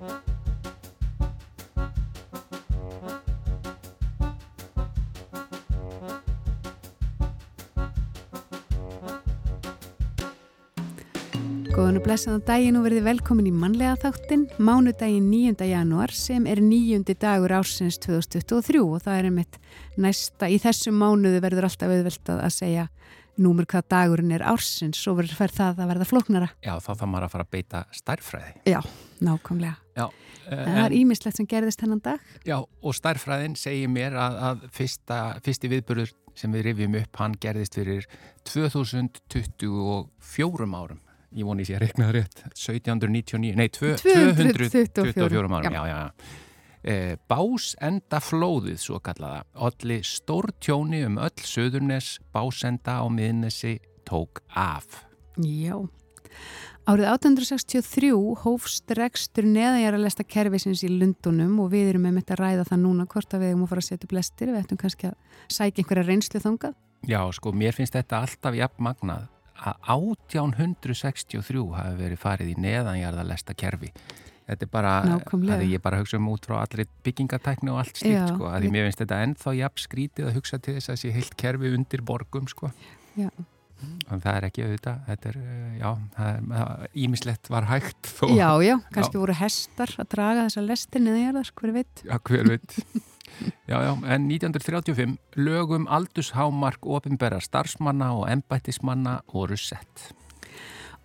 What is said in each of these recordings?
Góðan og blessaðan daginn og verði velkomin í mannlega þáttin, mánudaginn 9. januar sem er nýjundi dagur ársins 2023 og það er einmitt næsta, í þessum mánuðu verður alltaf auðvelt að segja númur hvað dagurinn er ársins og verður það að verða flóknara. Já, þá þá maður að fara að beita stærfræði. Já, nákvæmlega. Já. En það er ímislegt sem gerðist hennan dag. Já, og stærfræðin segir mér að, að fyrsta, fyrsti viðburður sem við rifjum upp, hann gerðist fyrir 2024 árum ég voni að reknaða rétt 1799, nei 224 árum, já, já, já. Eh, básenda flóðið svo kallaða, allir stór tjóni um öll söðurnes básenda á miðnesi tók af. Já Árið 1863 hófst rekstur neðanjara kerfisins í Lundunum og við erum með mitt að ræða það núna hvort að við erum að fara að setja upp lestir, við ættum kannski að sækja einhverja reynslu þangað. Já, sko, mér finnst þetta alltaf jafn magnað að 1863 hafi verið farið í neðanjarðalesta kerfi þetta er bara, að ég bara hugsa um út frá allir byggingatækni og allt slíkt sko, að ég mér finnst þetta ennþá jafn skrítið að hugsa til þess að það sé heilt kerfi undir borgum sko já. En það er ekki auðvitað þetta er, eh, já, ímislegt var hægt þó. Já, já, kannski já. voru hestar að draga þessa lestir neðanjarðar, hver veit Já, hver veit Já, já, en 1935 lögum aldurshámark ofinbæra starfsmanna og ennbættismanna voru sett.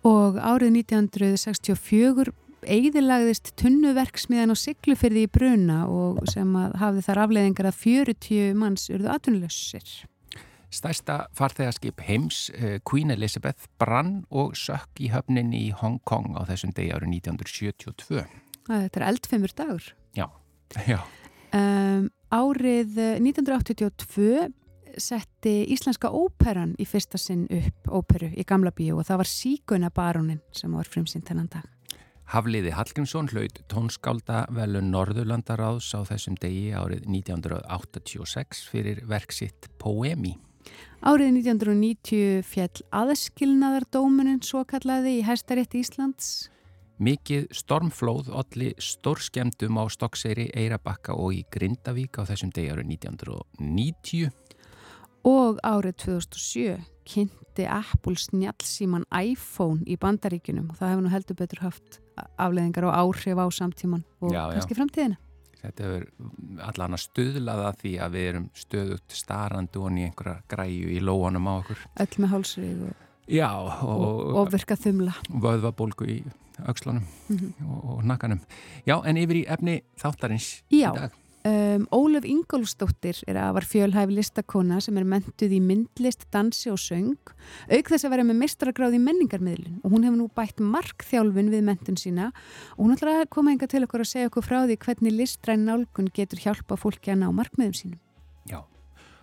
Og árið 1964 eigðilagðist tunnuverksmiðan og siglufyrði í bruna og sem hafði þar afleiðingar að 40 manns urðu atunlössir. Stærsta farþegarskip heims, eh, Queen Elizabeth, brann og sökk í höfnin í Hong Kong á þessum degi árið 1972. Þetta er eldfemur dagur. Já, já. Um, árið 1982 eh, setti Íslenska óperan í fyrsta sinn upp óperu í Gamla bíu og það var Síkuna barónin sem var frumsýnt þennan dag. Hafliði Hallgrímsson hlaut tónskálda velu Norðurlandaráðs á þessum degi árið 1986 fyrir verksitt Poemi. Árið 1990 fjall aðskilnaðardómunin svo kallaði í Hæstarétti Íslands Mikið stormflóð allir stórskemdum á Stokkseyri, Eirabakka og í Grindavík á þessum degi árið 1990. Og árið 2007 kynnti Apple snjálfsíman iPhone í bandaríkunum og það hefur nú heldur betur haft afleðingar og áhrif á samtíman og já, kannski já. framtíðina. Þetta hefur allan að stuðlaða því að við erum stöðugt starrandu og í einhverja græju í lóanum á okkur. Öll með hálsrið og, og, og, og virka þumla. Vöðvabólgu í aukslunum mm -hmm. og, og nakkanum. Já, en yfir í efni þáttarins Já, í dag. Um, Ólaf Ingólfsdóttir er að var fjölhæfi listakona sem er mentuð í myndlist, dansi og söng auk þess að vera með mestrargráð í menningarmiðlun og hún hefur nú bætt markþjálfun við mentun sína og hún ætlar að koma enga til okkur að segja okkur frá því hvernig listræn nálgun getur hjálpa fólki að ná markmiðum sínum. Já,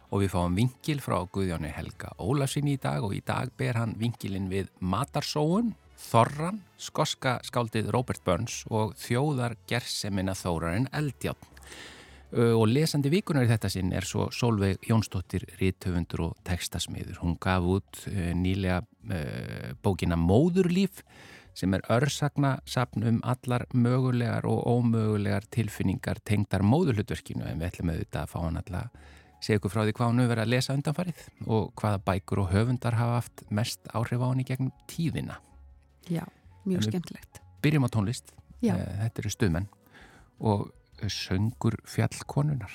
og við fáum vingil frá Guðjónu Helga Ólafsson í dag og í dag ber hann vingilin við Matarsóun Þorran, skoska skáldið Robert Burns og þjóðar gersemina þórarinn Eldjátt. Og lesandi vikunar í þetta sinn er svo Solveig Jónsdóttir, rítöfundur og tekstasmiður. Hún gaf út nýlega bókina Móðurlíf sem er örsakna sapn um allar mögulegar og ómögulegar tilfinningar tengdar móðurhlutverkinu en við ætlum auðvitað að fá hann alla segja ykkur frá því hvað hann hefur verið að lesa undanfarið og hvaða bækur og höfundar hafa haft mest áhrif á hann í gegnum tíðina. Já, mjög skemmtilegt. Byrjum á tónlist, Já. Eh, þetta eru stuðmenn og söngur fjallkonunar.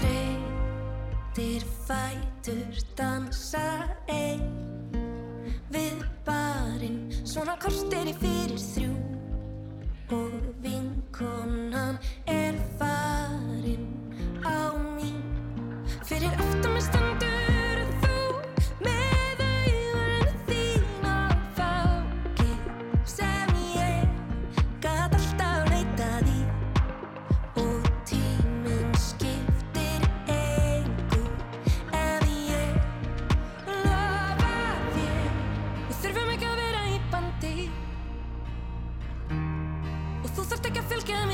Þreytir fætur dansa einn við barinn svona kortir í fyrir þrjú. Og vinkonan er farin á mín fyrir aftur með standu Ég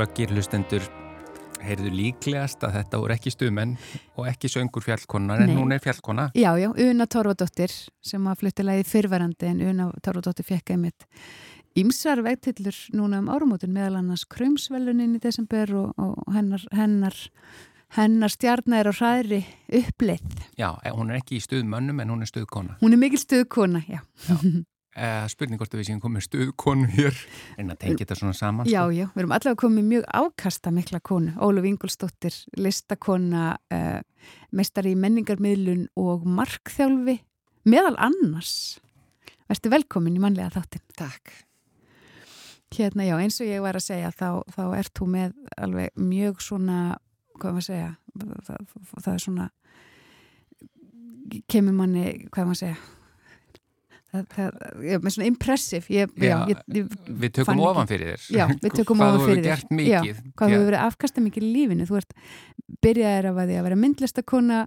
glöggir hlustendur heyrðu líklegast að þetta voru ekki stuðmenn og ekki söngur fjallkonar en Nei. hún er fjallkona. Já, já, Una Torfadóttir sem að fluttilaði fyrverandi en Una Torfadóttir fekk einmitt Ímsar vegtillur núna um árumótin meðal annars krumsvelunin í desember og, og hennar, hennar, hennar stjarnar á hræðri uppleið. Já, hún er ekki í stuðmönnum en hún er stuðkona. Hún er mikil stuðkona, já. Eh, spurning hvort að við séum komið stuðkonu hér en að tengja þetta svona saman. Já, sko. já, við erum allavega komið mjög ákasta mikla konu. Óluf Ingolstóttir, listakona, uh, meistari í menningarmiðlun og markþjálfi, meðal annars. Vertu velkomin í mannlega þáttin. Takk. Hérna, já, eins og ég var að segja, þá, þá ert þú með alveg mjög svona, hvað maður að segja, það, það, það er svona, kemur manni, hvað maður að segja, það, það, ég er með svona impressive, ég, já, Já, ég, ég Við tökum ofan fyrir þér. Já, við tökum Hvað ofan þú fyrir hefur þér. gert mikið. Hvað hefur verið afkasta mikið í lífinu? Þú ert byrjaðir af að því að vera myndlistakona,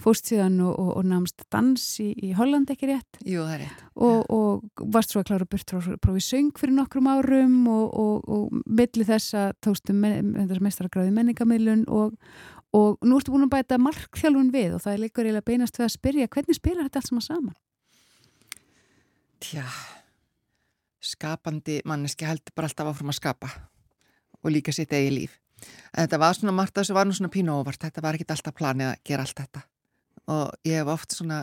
fóst síðan og, og, og námst dans í, í Holland ekki rétt Jú, það er rétt. og, og varst svo að klára burt frá prófi söng fyrir nokkrum árum og, og, og milli þess að tókstu mestaragráði menningamilun og, og nú ertu búin að bæta markþjálfun við og það er líka reyna beinast við að spyrja hvernig spilar þetta allt saman saman? Tja, skapandi manneski heldur bara alltaf áfram að skapa og líka sitt eigi líf. En þetta var svona margt að þessu var nú svona pínu óvart. Þetta var ekki alltaf planið að gera allt þetta. Og ég hef oft svona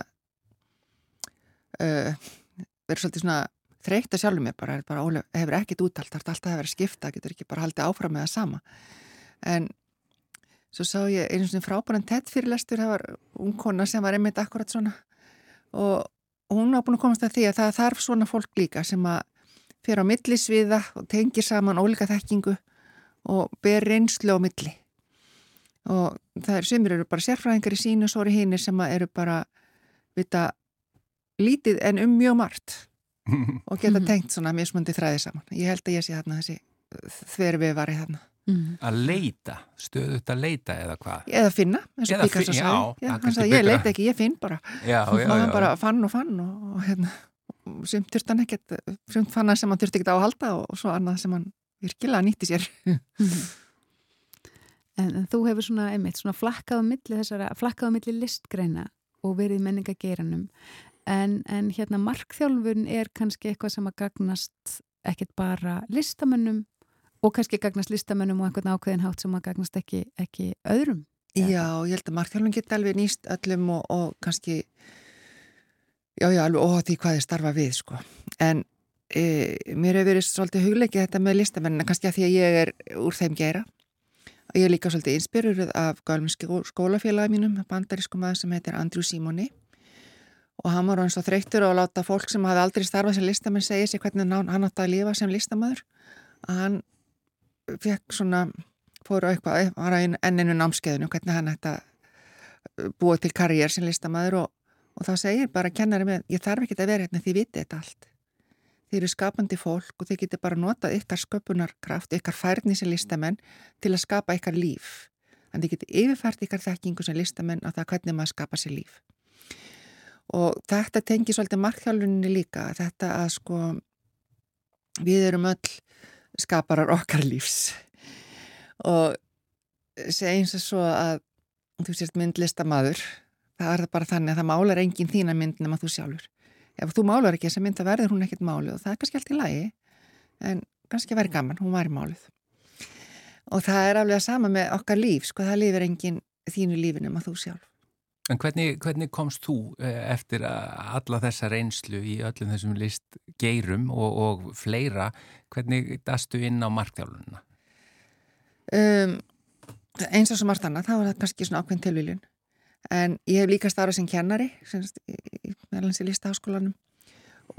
uh, verið svolítið svona þreytt að sjálfum mér bara, bara Ólef, hefur ekkit úttalt, það er alltaf að vera skipta, getur ekki bara haldið áfram með það sama. En svo sá ég einu svona frábæran tett fyrirlestur, það var ungkona sem var einmitt akkurat svona og hún var búin að komast að því að það þarf svona fólk líka sem að fyrir á millisviða og tengir saman ólíka þekkingu og ber reynslu á milli og það er sumir eru bara sérfræðingar í sínu eru hinnir sem að eru bara vita lítið en um mjög margt og geta Mhm. tengt svona mismundi þræði saman. Ég held að ég sé þarna þessi þveri við varði þarna. Mm. Að leita, stöðut að leita eða hvað? Eða finna, eins og Eða Picasso fin- já, er hann sagði, ég leita ekki, ég finn bara. Já, já, og hann já. bara fann og fann og, og hérna, sumt þurfti hann ekkert, sumt fann hann sem hann þurfti ekkert á að halda og, og svo annað sem hann virkilega nýtti sér. Mhm. En, en þú hefur svona, einmitt, svona flakkað á milli þessara, flakkað á milli listgreina og verið í menningageiranum en, en hérna markþjálfun er kannski eitthvað sem að gagnast ekkert bara listamönnum og kannski gagnast listamönnum og einhvern ákveðin hátt sem að gagnast ekki, ekki öðrum. Já, ég held að markþjálfum geti alveg nýst öllum og, og kannski, já, já, alveg óhátt því hvað þið starfa við, sko. En e, mér hefur verið svolítið hugleikið þetta með listamennina, kannski að því að ég er úr þeim geira. ég er líka svolítið inspiruð af gálum skólafélagi mínum, bandarískum maður sem heitir Andrew Simoni og hann var eins og þreyttur og láta fólk sem hafi aldrei starfað sem listamenn segja sér hvernig hann átti að lifa sem listamæður að hann fekk svona fóru eitthvað, var að enninu námskeiðinu hvernig hann ætti að uh, búa til karriér sem listamæður og, og þá segir bara kennari með ég þarf ekki að vera hérna því viti þetta allt. Þeir eru skapandi fólk og þeir getur bara notað ykkar sköpunarkraft, ykkar færni sem listamenn til að skapa ykkar líf. Þannig getur yfirfært ykkar þekkingu sem listamenn á það hvernig maður skapa sér líf. Og þetta tengir svolítið markþjálfunni líka þetta að sko við erum öll skaparar okkar lífs. Og segjum svo svo að þú sést myndlistamadur það er bara þannig að það málar engin þína mynd nema þú sjálfur. Ef þú málar ekki þessa mynd það verður hún ekkert málu og það er kannski allt í lagi en kannski vera gaman, hún var í máluð og það er alveg að sama með okkar líf sko það lifir engin þínu lífin nema þú sjálf En hvernig, hvernig komst þú eh, eftir alla þessa reynslu í öllum þessum list geirum og, og fleira, hvernig dastu inn á markþjálfununa? Um, eins og svo margt annað, þá er það kannski svona ákveðin tilvíljun. En ég hef líka starfað sem kennari, meðlans í listaháskólanum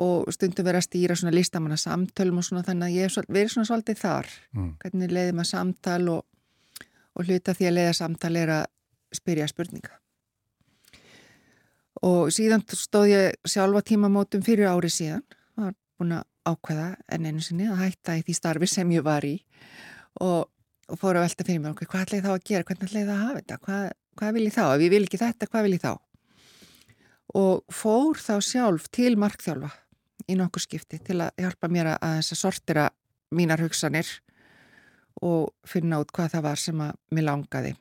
og stundum verið að stýra svona listamanna samtölum og svona þannig að ég hef verið svona svolítið þar. Mm. Hvernig leiði maður samtal og, og hluta því að leiða samtal er að spyrja spurninga og síðan stóð ég sjálfa tímamótum fyrir ári síðan. Var búin að ákveða enn einu sinni að hætta í því starfi sem ég var í. Og, og fór að velta fyrir mér hvað ætlaði þá að gera, hvernig ætlaði það að hafa þetta? Hvað, hvað vil ég þá, ef ég vil ekki þetta, hvað vil ég þá? Og fór þá sjálf til markþjálfa í nokkur skipti til að hjálpa mér að þess að sortira mínar hugsanir og finna út hvað það var sem að mér langaði.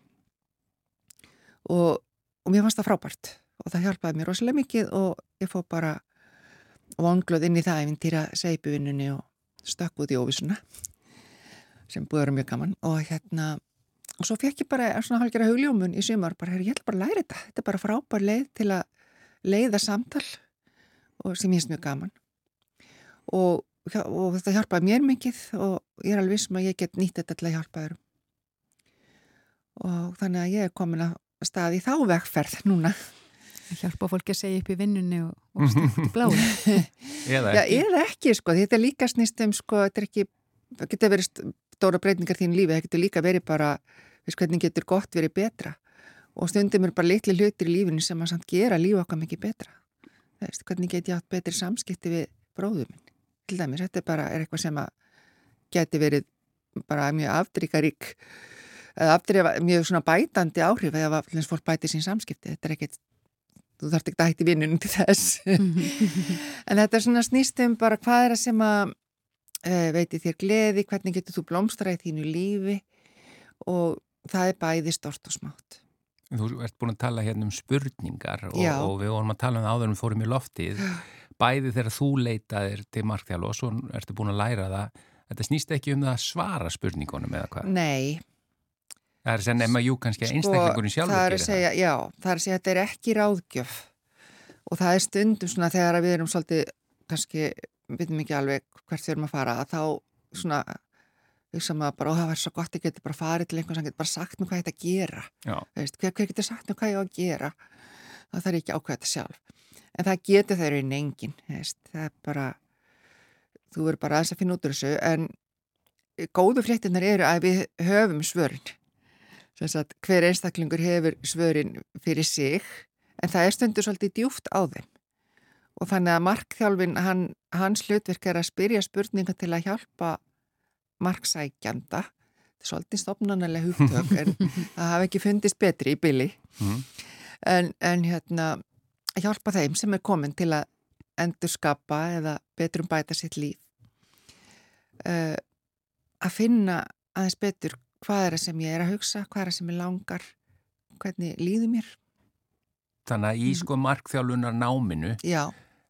Og, og mér fannst það frábært og það hjálpaði mér rosalega mikið og ég fó bara vangluð inn í það ef ég týra seipuvinnunni og stökk út í óvísuna sem búið vera mjög gaman. Og hérna og svo fekk ég bara svona hálfgerða hugljómun í sumar bara, ég ætla bara að læra þetta. Þetta er bara frábær leið til að leiða samtal og sem ég finnst mjög gaman. Og, og þetta hjálpaði mér mikið og ég er alveg sem um að ég get nýtt þetta til að hjálpa þér og þannig að ég er komin að staði þá vegferð núna Hjálpa fólki að segja upp í vinnunni og, og eða ekki. Já, eða ekki, sko. Þetta er líka snýst um, sko, þetta er ekki, það getur verið stóra breytingar þín lífi, það getur líka verið bara, veist hvernig getur gott verið betra og stundum er bara litli hlutir í lífinu sem að samt gera lífa okkar mikið betra. Veist, hvernig get ég átt betri samskipti við bróðum minn. Til dæmis, þetta er bara er eitthvað sem að geti verið bara mjög afdrikarík eða afdrika mjög svona bætandi áhrif eða fólk bæti sín samskipti. Þetta er ekkert þú þarf ekki að hætti vinnunum til þess. En þetta er svona snýstum bara hvað er það sem að uh, veiti þér gleði, hvernig getur þú blómstra í þínu lífi? Og það er bæði stort og smátt. Þú ert búin að tala hérna um spurningar og, og við vorum að tala um áður um fórum í loftið. Bæði þegar þú leitaðir til markþjálf og svo ertu búin að læra það. Þetta snýst ekki um það að svara spurningunum eða hvað? Nei Það er sem jú kannski sko, einstaklingurinn sjálfur gerir það. Já, það er að segja að þetta er ekki ráðgjöf. Og það er stundum svona þegar við erum svolítið, kannski við veitum ekki alveg hvert við erum að fara að þá svona, sem að bara, ó það var svo gott, ég geti bara farið til einhvern sem geti bara sagt mér hvað ég ætti að gera. Veist, hver, hver getur sagt mér hvað ég á að gera? Þá þarf ég ekki ákveða þetta sjálf. En það getur þeirri inn engin veist, það er bara þú verður bara aðeins að finna út úr þessu en góðu fréttinar eru að við höfum svörn Sagt, hver einstaklingur hefur svörin fyrir sig en það er stundur svolítið djúft á þeim. Og þannig að markþjálfin hann, hans hlutverk er að spyrja spurninga til að hjálpa marksækjanda. Svolítið stopnarnalega hugtök en það hafi ekki fundist betri í bylli mm. en, en hérna hjálpa þeim sem er komin til að endurskapa eða betrum bæta sitt líf. Uh, að finna aðeins betur hvað er það sem ég er að hugsa, hvað er það sem ég langar, hvernig líður mér. Þannig að í mm. sko markþjálfunar náminu, Já.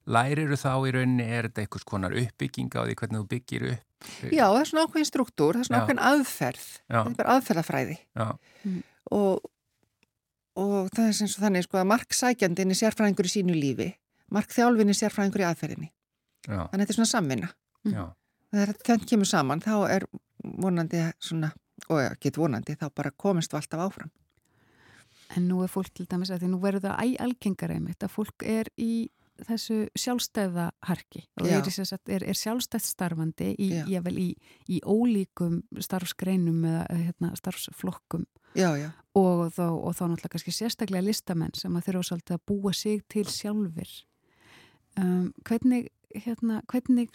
lærir þú þá í rauninni, er þetta einhvers konar uppbygging á því hvernig þú byggir upp? Já, það er svona ákveðin struktúr, það er svona ákveðin aðferð, Já. þetta er bara aðferðafræði mm. og, og það er sem svo þannig sko að marksækjandin er sérfræðingur í sínu lífi, markþjálfin er sérfræðingur í aðferðinni, þannig að þetta er svona samvinna. Mm. Þegar þetta kemur saman þá er vonandi svona og get vonandi þá bara komist við alltaf áfram. En nú er fólk til dæmis að því nú verður það æg-algengar einmitt að fólk er í þessu sjálfstæðaharki og er, er, er sjálfstætt starfandi í, í, í ólíkum starfsgreinum eða hérna, starfsflokkum. Já, já. Og, þá, og þá náttúrulega kannski sérstaklega listamenn sem að þurfa svolítið að búa sig til sjálfur um, hvernig, hérna, hvernig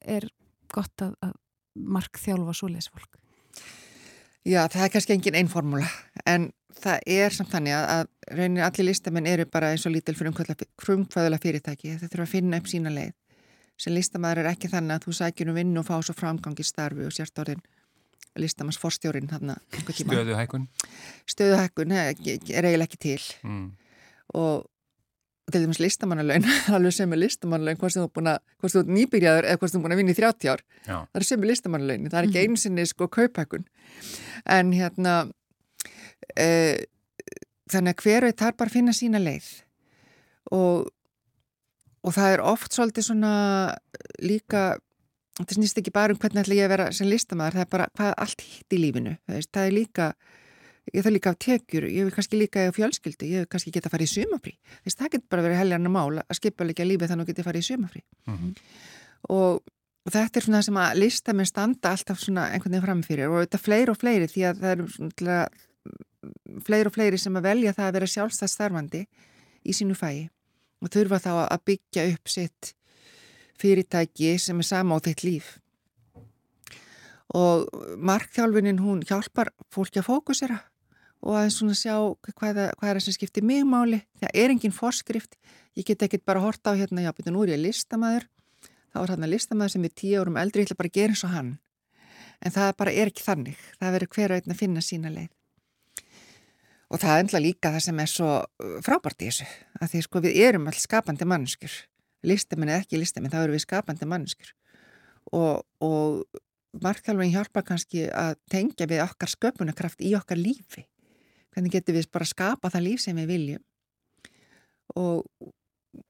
er gott að, að markþjálfa svo lesfólk? Já, það er kannski engin einn formúla en það er samt þannig að, að raunin allir listamenn eru bara eins og lítil fyrir umkvæðulega fyrirtæki þeir þurfa að finna upp sína leið. Sem listamæður er ekki þannig að þú sækir um vinn og fá svo framgangi starfi og sért orðin listamanns forstjórin Stöðuhækun Stöðuhækun er eiginlega ekki til. Mm. og til dæmis listamannalaun alveg sem er listamannalaun hvort sem þú er búin að, hvort þú nýbyrjaður eða hvort þú er búin að vinna í 30 ár Já. það er sem er listamannalaun, það er ekki mhm. einu sinni sko kaupækun en hérna e, þannig að hver veit þar bara finna sína leið og og það er oft svolítið svona líka það snýst ekki bara um hvernig ætla ég að vera sem listamæður, það er bara hvað allt hitt í lífinu, það er líka ég þarf líka af tekjur, ég vil kannski líka á fjölskyldi, ég vil kannski geta að fara í sumafrí þess að það getur bara verið helgarna mál að skipa líka lífið þannig að geta að fara í sumafrí mm -hmm. og, og þetta er svona sem að listamenn standa alltaf svona einhvern veginn framfyrir og þetta fleiri og fleiri því að það eru svona fleiri og fleiri sem að velja það að vera sjálfstæðstarfandi í sínu fæi og þurfa þá að byggja upp sitt fyrirtæki sem er sama á þitt líf. Og markþjálfunin hún hjálpar fólki að fókusera og að svona sjá hvað, hvað er það sem skiptir mig máli. Það er engin forskrift. Ég get ekki bara horta á hérna, já, betur nú er ég listamæður. Þá er hann að listamæður sem er tíu árum eldri, ég ætla bara að gera eins og hann. En það bara er ekki þannig. Það verður hver að finna sína leið. Og það er enda líka það sem er svo uh, frábært í þessu. Að því sko við erum alls skapandi mannskur. Listamenn eða ekki listamenn, þá eru við skapandi mannskur. Og, og markþjálfurinn hjálpa kannski að tengja við okkar sköpunarkraft í okkar lífi hvernig getur við bara skapa það líf sem við viljum og,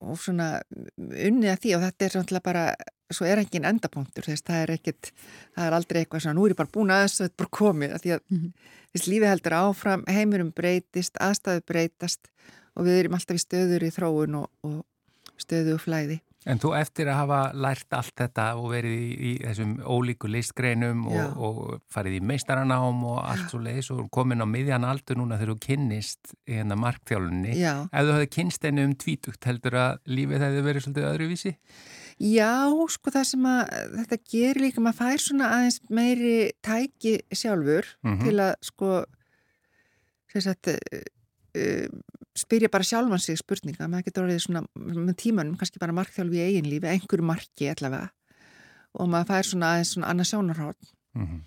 og svona unnið að því og þetta er svona bara svo er ekki en endapunktur þess það er ekkit, það er aldrei eitthvað svona nú er ég bara búin að þessu, þetta er bara komið því að mm -hmm. þess lífi heldur áfram, heimurum breytist, aðstæðu breytast og við erum alltaf í stöður í þróun og, og stöðu og flæði En þú eftir að hafa lært allt þetta og verið í, í þessum ólíku listgreinum og, og farið í meistaranám og allt Já. svo leiðis og komin á miðjan aldur núna þegar þú kynnist í hérna markþjálunni. Já. Ef þú hefði kynst henni um tvítugt heldur að lífið hefði verið svolítið öðruvísi? Já, sko það sem að þetta gerir líka, maður fær svona aðeins meiri tæki sjálfur mm -hmm. til að sko, þess að uh, spyrja bara sjálfan sig spurninga, maður getur orðið svona með tímanum, kannski bara markþjálfi í eigin lífi einhverju marki allavega. Og maður fær svona aðeins svona annað sjónarhótt mm -hmm.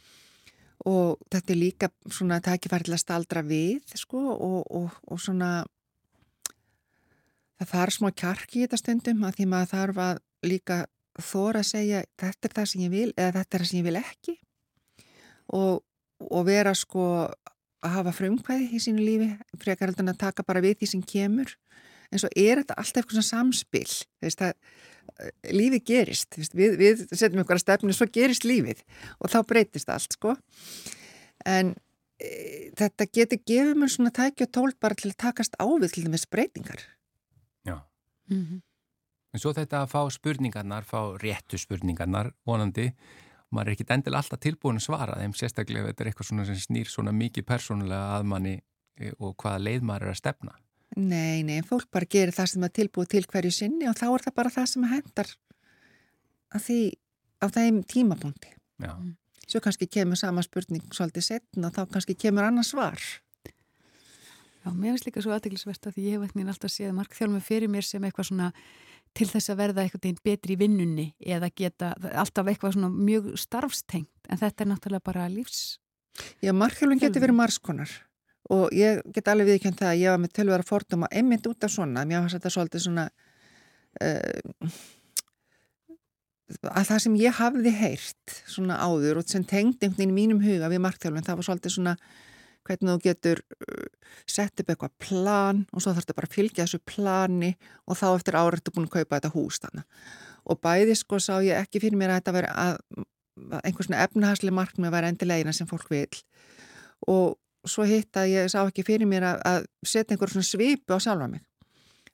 og þetta er líka svona tækifærlega staldra við sko og, og, og svona það þarf smá kjarki í þetta stundum að því maður þarf að líka þóra að segja þetta er það sem ég vil eða þetta er það sem ég vil ekki. Og, og vera sko að hafa frumkvæði í sínu lífi frekar heldur en að taka bara við því sem kemur. En svo er þetta alltaf eitthvað samspil veist, að, eh, lífi gerist veist, við, við setjum ykkur að stefnu svo gerist lífið og þá breytist allt sko. En e, þetta getur gefið mér svona tækja tól bara til að takast ávið til þess breytingar. Já. Mm -hmm. En svo þetta að fá spurningarnar fá réttu spurningarnar vonandi maður er ekki endil alltaf tilbúin að svara þeim sérstaklega ef þetta er eitthvað svona sem snýr svona mikið persónulega að manni e, og hvaða leið maður er að stefna. Nei, nei, fólk bara gerir það sem er tilbúið til hverju sinni og þá er það bara það sem hendar að því á þeim tímapunkti. Já. Svo kannski kemur sama spurning svolítið setn og þá kannski kemur annars svar. Já, mér finnst líka svo aðdeglisvert að því ég hef alltaf séð markþjálfum fyrir mér sem eitthvað svona til þess að verða eitthvað betri í vinnunni eða geta alltaf eitthvað svona mjög starfstengt en þetta er náttúrulega bara lífs Já, markjálfum getur verið margskonar og ég get alveg viðkjönd það að ég var með tölvara fordóma einmitt út af svona. Mér var þetta svolítið svona uh, að það sem ég hafði heyrt svona áður og sem tengd einhvern veginn í mínum huga við markjálfum það var svolítið svona hvernig þú getur uh, sett upp eitthvað plan og svo þarf þetta bara að fylgja þessu plani og þá eftir árið ertu búin að kaupa þetta hús þannig. Og bæði sko sá ég ekki fyrir mér að þetta veri að einhvers svona efnahagslega markmið var endilegina sem fólk vil og svo hitt að ég sá ekki fyrir mér að, að setja einhver svona svipu á sjálfa mig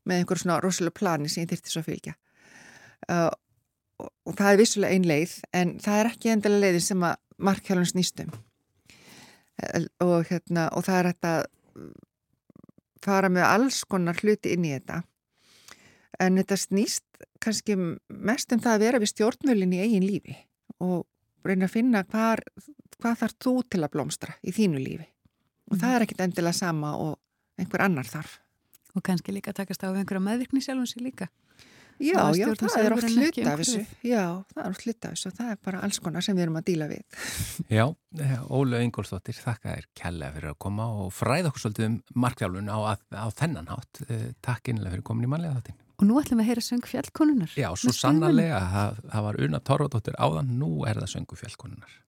með einhver svona rosalega plani sem ég þyrtti svo að fylgja. Uh, og, og það er vissulega ein leið en það er ekki endilega leiðin sem að markhjálun snýstum og, hérna, og það er þetta fara með alls konar hluti inn í þetta. En þetta snýst kannski mest um það að vera við stjórnvölinn í eigin lífi og reyna að finna hvar, hvað þarf þú til að blómstra í þínu lífi. Og mm. það er ekkit endilega sama og einhver annar þarf. Og kannski líka takast á einhverja meðvirkni sjálfum sér líka Já, já, það er oft hlut af þessu. Já, það er oft hlut af þessu og það er bara alls konar sem við erum að díla við. Já, Óla Ingólfsdóttir, þakka þér kella fyrir að koma og fræða okkur svolítið um markjálun á, á þennan hátt. Eh, takk innlega fyrir komin í manlega þáttin. Og nú ætlum við að heyra söngu fjallkonunar. Já, svo sannarlega, það, það var Una Torfadóttir áðan, nú er það söngu fjallkonunar.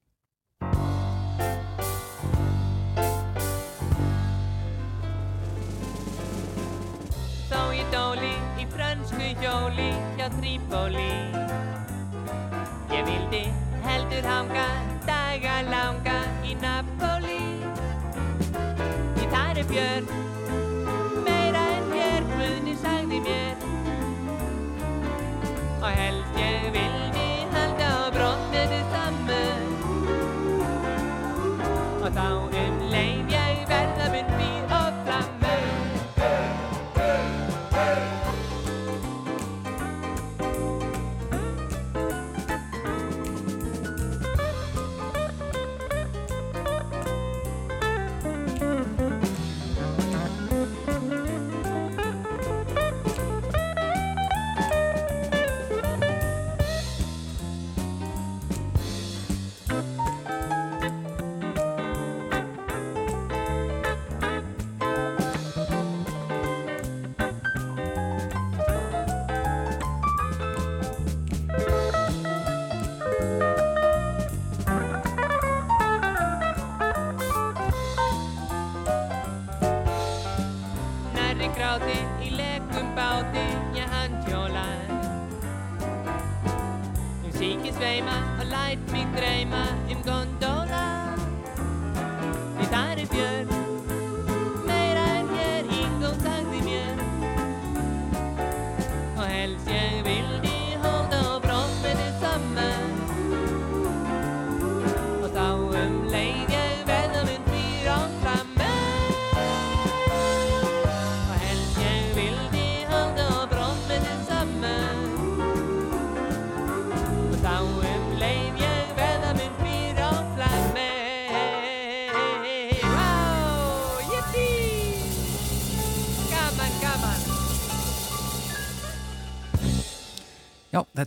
Hjóli hjá Trípóli Ég vildi heldur hanga daga langa í Napoli. Í þar er björn meira en hér Guðni sagði mér. Og held ég vildi halda á brotninu saman og þá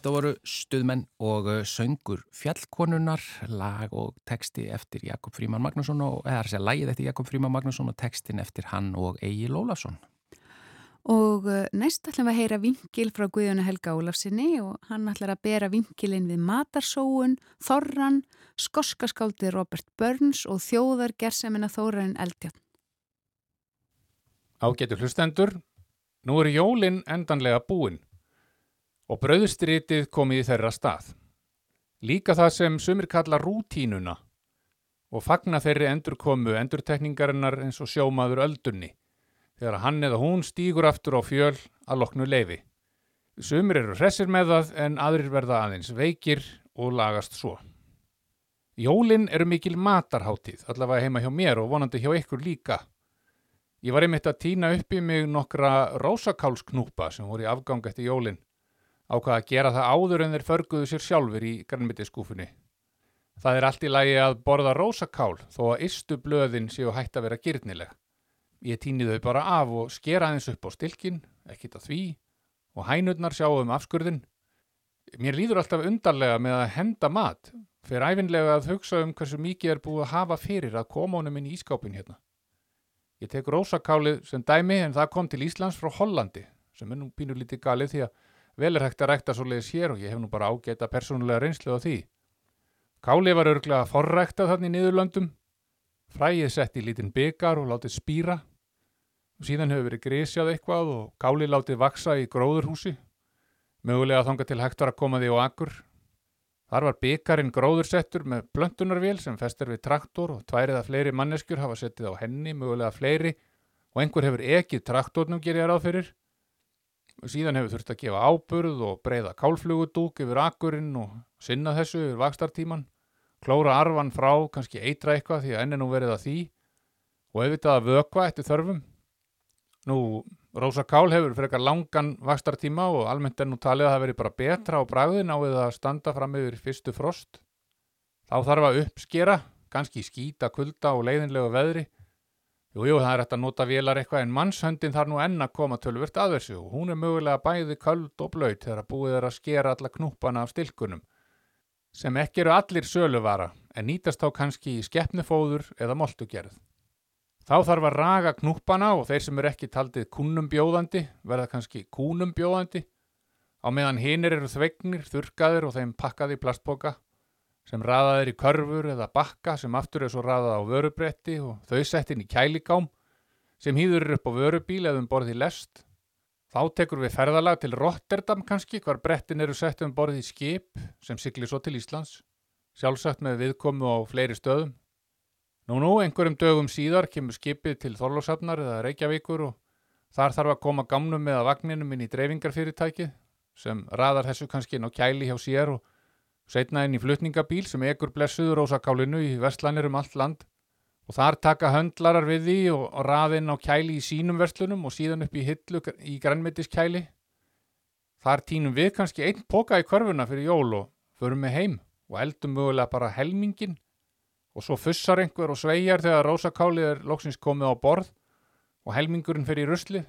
Þetta voru stuðmenn og uh, söngur fjallkonunar, lag og teksti eftir Jakob Fríman Magnússon og eða þess að lagið eftir Jakob Fríman Magnússon og tekstin eftir hann og Egil Ólafsson. Og uh, næst ætlum við að heyra vingil frá Guðjónu Helga Ólafsinni og hann ætlar að bera vingilin við Matarsóun, Þorran, Skoskaskáldi Robert Burns og þjóðar gerðsemina Þórarin Eldjarn. Ágetur hlustendur, nú er jólinn endanlega búinn og bröðstrítið komið í þeirra stað. Líka það sem sumir kalla rútínuna og fagna þeirri endurkomu endurtekningarinnar eins og sjómaður öldunni þegar hann eða hún stýgur aftur á fjöl að loknu leifi. Sumir eru hressir með það en aðrir verða aðeins veikir og lagast svo. Jólinn eru mikil matarháttíð, allavega heima hjá mér og vonandi hjá ykkur líka. Ég var einmitt að týna upp í mig nokkra rósakálsknúpa sem voru í afgang eftir jólinn ákvaða að gera það áður en þeir förguðu sér sjálfur í grannmyndisskúfunni. Það er allt í lagi að borða rósakál þó að ystu blöðin séu hægt að vera gyrnileg. Ég týni þau bara af og skera aðeins upp á stilkin, ekkit að því, og hænurnar sjá um afskurðin. Mér líður alltaf undarlega með að henda mat, fyrir æfinlega að hugsa um hversu mikið er búið að hafa fyrir að koma honum inn í ískápin hérna. Ég tek rósakálið sem dæmi en það kom til Íslands frá Hollandi, sem er nú pínur lítið galið því að vel er hægt að rækta svo leiðis hér og ég hef nú bara ágæta persónulega reynslu á því. Káli var örglega forræktað þannig í niðurlöndum, fræið sett í lítinn byggar og látið spýra síðan hefur verið grísjað eitthvað og káli látið vaksa í gróðurhúsi, mögulega þanga til hægt var að koma því á akkur. Þar var byggarinn gróðursettur með blöntunarvél sem festir við traktor og tværið að fleiri manneskjur hafa settið á henni, mögulega fleiri og einhver hefur ekið traktornum gerir ég ráð fyrir. Síðan hefur þurft að gefa áburð og breyða kálflugudúk yfir akkurinn og sinna þessu yfir vakstartíman, klóra arfan frá, kannski eitra eitthvað því að enn er nú verið að því og auðvitað að vökva eftir þörfum. Nú, Rósa Kál hefur frekar langan vakstartíma og almennt er nú talið að það veri bara betra á bragðin á við að standa fram yfir fyrstu frost. Þá þarf að uppskera, kannski skýta kulda og leiðinlegu veðri. Jú, jú, það er hægt að nota vélar eitthvað en mannshöndin þarf nú enn að koma tölvört að þessu og hún er mögulega bæði köld og blöyt þegar að búið er að skera alla knúpana af stilkunum sem ekki eru allir söluvara en nýtast þá kannski í skeppnufóður eða moltugerð. Þá þarf að raga knúpana og þeir sem eru ekki taldið kúnum bjóðandi verða kannski kúnum bjóðandi á meðan hinir eru þvegnir, þurkaðir og þeim pakkaði plastboka sem raðaðir í körfur eða bakka sem aftur er svo raðað á vörubretti og þau sett inn í kæligám sem hýður upp á vörubíl eða um borði lest. Þá tekur við ferðalag til Rotterdam kannski hvar brettin eru sett um borði í skip sem siglir svo til Íslands, sjálfsagt með viðkomu á fleiri stöðum. Nú nú, einhverjum dögum síðar kemur skipið til Þorlósafnar eða Reykjavíkur og þar þarf að koma gamnum með að vagninum inn í dreifingarfyrirtækið sem raðar þessu kannski inn á kæli hjá sér og setna inn í flutningabíl sem ekur blessuður ósakálinu í vestlanir um allt land. Og þar taka höndlarar við því og, og raða inn á kæli í sínum verslunum og síðan upp í hillu í grænmetiskæli. Þar tínum við kannski einn póka í körfuna fyrir jól og förum með heim og eldum mögulega bara helmingin og svo fussar einhver og sveigjar þegar rósakálið er loksins komið á borð og helmingurinn fyrir í rusli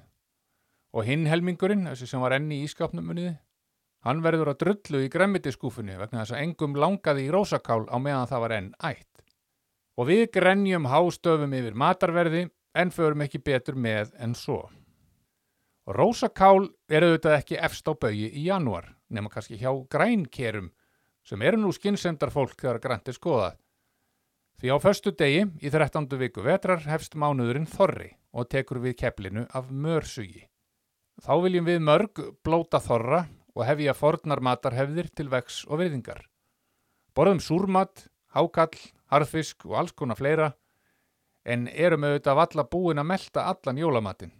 og hinn helmingurinn, þessi sem var enni í ískapnum muniði, hann verður að drullu í gremmitiskúfunni vegna þess að engum langaði í rósakál á meðan það var enn ætt. Og við grenjum hástöfum yfir matarverði en förum ekki betur með en svo. Og rósakál er auðvitað ekki efst á baui í janúar, nema kannski hjá grænkerum sem eru nú skynsendar fólk þegar grænt er skoðað Því á förstu degi í 13. viku vetrar hefst mánuðurinn Þorri og tekur við kepplinu af mörsugi. Þá viljum við mörg blóta Þorra og hefja fornar matarhefðir til vex og virðingar. Borðum súrmat, hákall, harðfisk og alls konar fleira en erum auðvitað valla búin að melda allan jólamatinn.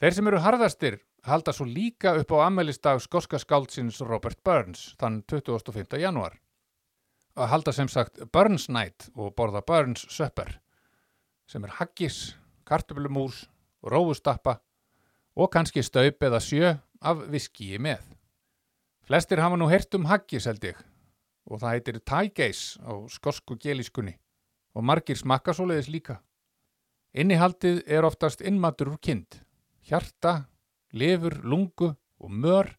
Þeir sem eru harðastir halda svo líka upp á ammælistag skoska skáldsins Robert Burns þann 25. janúar að halda sem sagt Burns Night og borða Burns Supper sem er haggis, kartöflumús, rófustappa og kannski staup eða sjö af viskíi með. Flestir hafa nú hert um haggis held ég og það heitir tægeis á skosku gelískunni og margir smakka svoleiðis líka. Innihaldið er oftast innmatur úr kind, hjarta, lifur, lungu og mör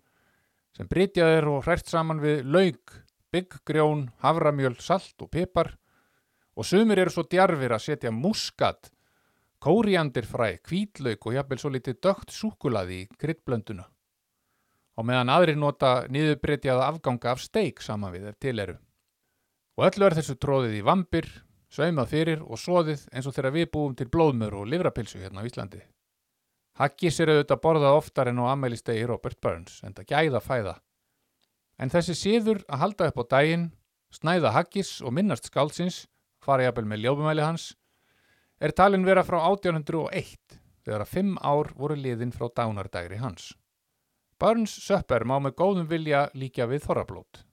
sem brytjaðir og hrært saman við laug bygggrjón, havramjöl, salt og pipar og sumir eru svo djarfir að setja muskat, kóriandirfræ, kvítlauk og jafnvel svo litið dögt súkulaði í kryddblönduna. Og meðan aðri nota niðurbreytjaða afganga af steik saman við ef til eru. Og öllu er þessu tróðið í vampir, saumað fyrir og soðið eins og þegar við búum til blóðmör og livrapilsu hérna á Íslandi. Haggis er auðvitað borðað oftar en á ammælistegi Robert Burns en það gæða fæða. En þessi síður að halda upp á daginn, snæða haggis og minnast skálsins, fara jafnvel með ljófumæli hans, er talin vera frá 1801 þegar að fimm ár voru liðin frá dánardægri hans. Burns Söpper má með góðum vilja líka við þorrablót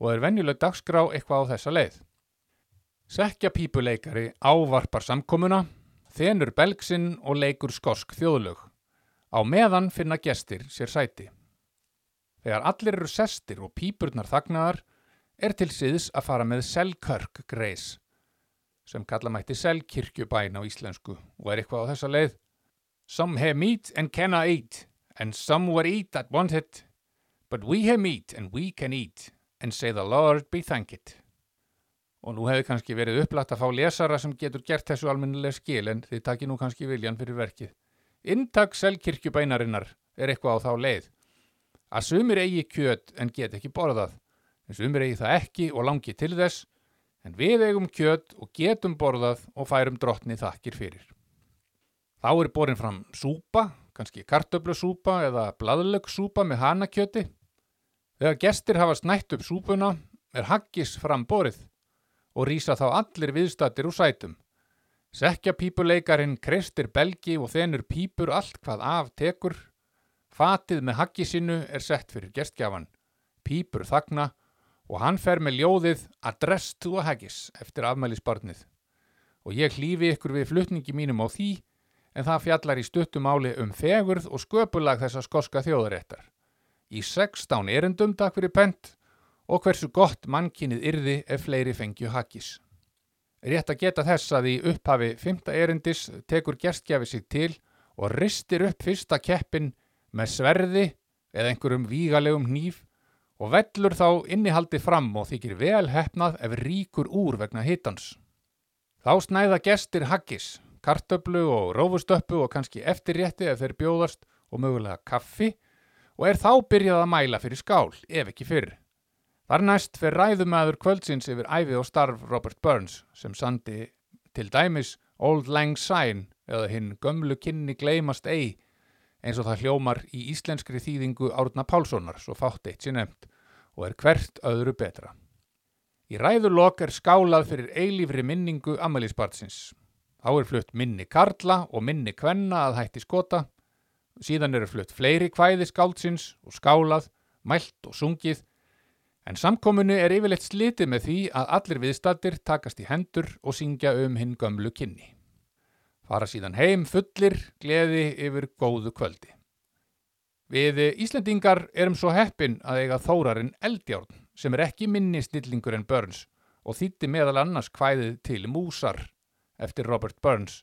og er venjuleg dagskrá eitthvað á þessa leið. Sekja pípuleikari ávarpar samkomuna, þenur belgsinn og leikur skosk þjóðlög. Á meðan finna gestir sér sæti. Þegar allir eru sestir og pípurnar þagnaðar er til síðs að fara með Selkirk Greis sem kalla mætti Selkirkjubæn á íslensku og er eitthvað á þessa leið. Some have meat and cannot eat and some will eat that want it but we have meat and we can eat and say the Lord be thanked. Og nú hefur kannski verið upplætt að fá lesara sem getur gert þessu almennilega skil en þið takir nú kannski viljan fyrir verkið. Intak Selkirkjubænarinnar er eitthvað á þá leið að sumir eigi kjöt en get ekki borðað, en sumir eigi það ekki og langi til þess, en við eigum kjöt og getum borðað og færum drottni þakkir fyrir. Þá er borin fram súpa, kannski kartöflusúpa eða bladlöggsúpa með hanakjöti. Þegar gestir hafa snætt upp súpuna er haggis framborið og rýsa þá allir viðstattir úr sætum. Sekja pípuleikarin kreistir belgi og þenur pípur allt hvað af tekur. Fatið með haggisinu er sett fyrir gestgjafan. Pípur þagna og hann fer með ljóðið Address to Haggis eftir afmælisbarnið. Og ég hlýfi ykkur við flutningi mínum á því en það fjallar í stuttumáli um fegurð og sköpulag þessa skoska þjóðaréttar. Í 16 erindum takk fyrir pent og hversu gott mannkinnið yrði ef fleiri fengju haggis. Rétt að geta þess að í upphafi fymta erindis tekur gerstgjafi sig til og ristir upp fyrsta keppin með sverði eða einhverjum vígalegum hníf og vellur þá innihaldi fram og þykir vel hefnað ef ríkur úr vegna hittans. Þá snæða gestir haggis, kartöflu og rófustöppu og kannski eftirrétti ef þeir bjóðast og mögulega kaffi og er þá byrjað að mæla fyrir skál, ef ekki fyrr. Þar næst fer ræðumæður kvöldsins yfir æfi og starf Robert Burns sem sandi til dæmis Old Lang Syne eða hinn gömlu kynni gleymast ei eins og það hljómar í íslenskri þýðingu Árna Pálssonar svo fátt eitt sér nefnt og er hvert öðru betra. Í ræðulok er skálað fyrir eilífri minningu Amalísbartsins. Þá er flutt minni Karla og minni Kvenna að hætti skota. Síðan eru flutt fleiri kvæði skáldsins og skálað, mælt og sungið En samkominu er yfirleitt slitið með því að allir viðstattir takast í hendur og syngja um hinn gömlu kynni. Fara síðan heim fullir, gleði yfir góðu kvöldi. Við Íslendingar erum svo heppin að eiga þórarinn Eldjárn sem er ekki minni snillingur en Burns og þýtti meðal annars kvæðið til Músar eftir Robert Burns.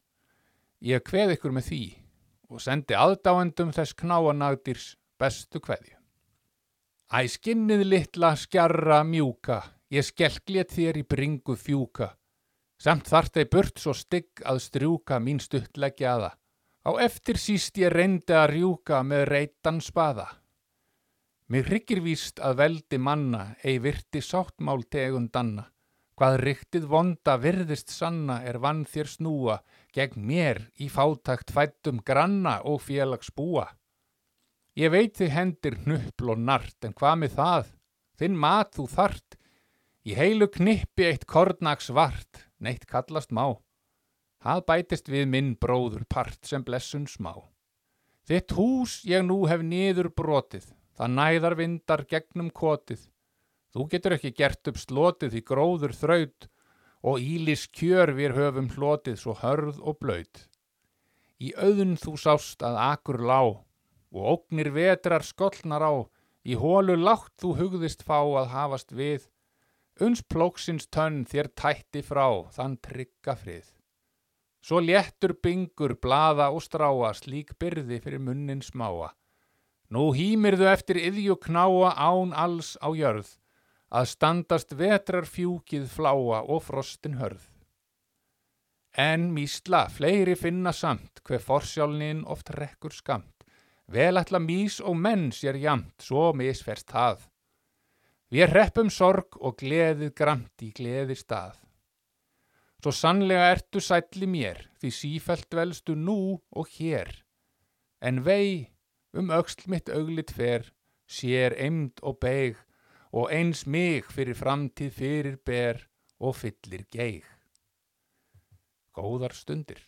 Ég kveð ykkur með því og sendi aðdáendum þess knáanagdýrs bestu kveðju. Æ skinnið litla skjarra mjúka, ég skelklétt þér í bringu fjúka. Samt þart þeir burt svo stygg að strjúka mín stuttleggja aða. Á eftir síst ég reyndi að rjúka með reytan spaða. Mér hryggir víst að veldi manna, ei virti sáttmál tegundanna. Hvað ryktið vonda virðist sanna er vann þér snúa gegn mér í fátakt fættum granna og félags búa. Ég veit þið hendir hnuppl og nart, en hvað með það? Þinn mat þú þart. Í heilu knippi eitt kornag svart, neitt kallast má. Það bætist við minn bróður part sem blessun smá. Þitt hús ég nú hef niður brotið, það næðar vindar gegnum kotið. Þú getur ekki gert upp slotið í gróður þraut og ílis kjör við höfum hlotið svo hörð og blöyt. Í auðun þú sást að akur lág, og ógnir vetrar skollnar á, í hólu látt þú hugðist fá að hafast við, uns plóksins tönn þér tætti frá þann trygga frið. Svo léttur byngur, blaða og stráa, slík byrði fyrir munnin smáa. Nú hýmirðu eftir yðju knáa án alls á jörð, að standast vetrar fjúkið fláa og frostin hörð. En mísla, fleiri finna samt, hver forsjálnin oft rekkur skamt. Vel ætla mís og menn sér jamt, svo misferst það. Við reppum sorg og gleðið gramt í gleði stað. Svo sannlega ertu sætli mér, því sífælt velstu nú og hér. En vei, um auksl mitt auglit fer, sér eimd og beig, og eins mig fyrir framtíð fyrir ber og fyllir geig. Góðar stundir.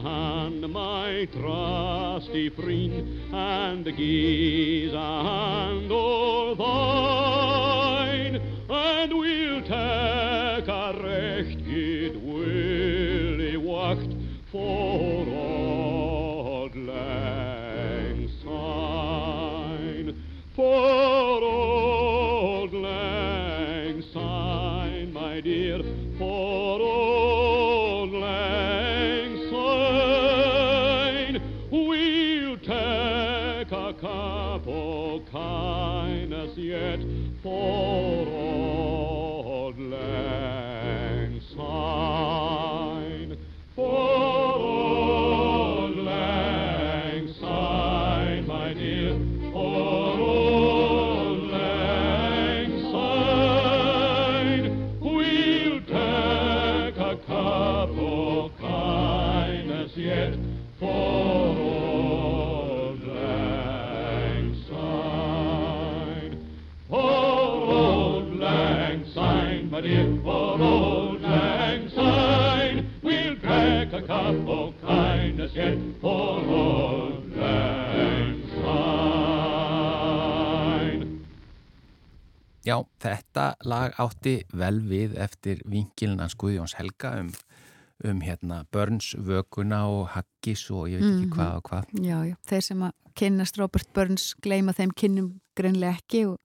Hand, my trusty friend, and gaze a hand o' thine, and we'll take þetta lag átti vel við eftir vinkilnans Guðjóns Helga um, um hérna börnsvökuna og haggis og ég veit ekki Mhm. hvað og hvað. Já, já, þeir sem að kynnast Robert Burns gleyma þeim kynnum greinlega ekki og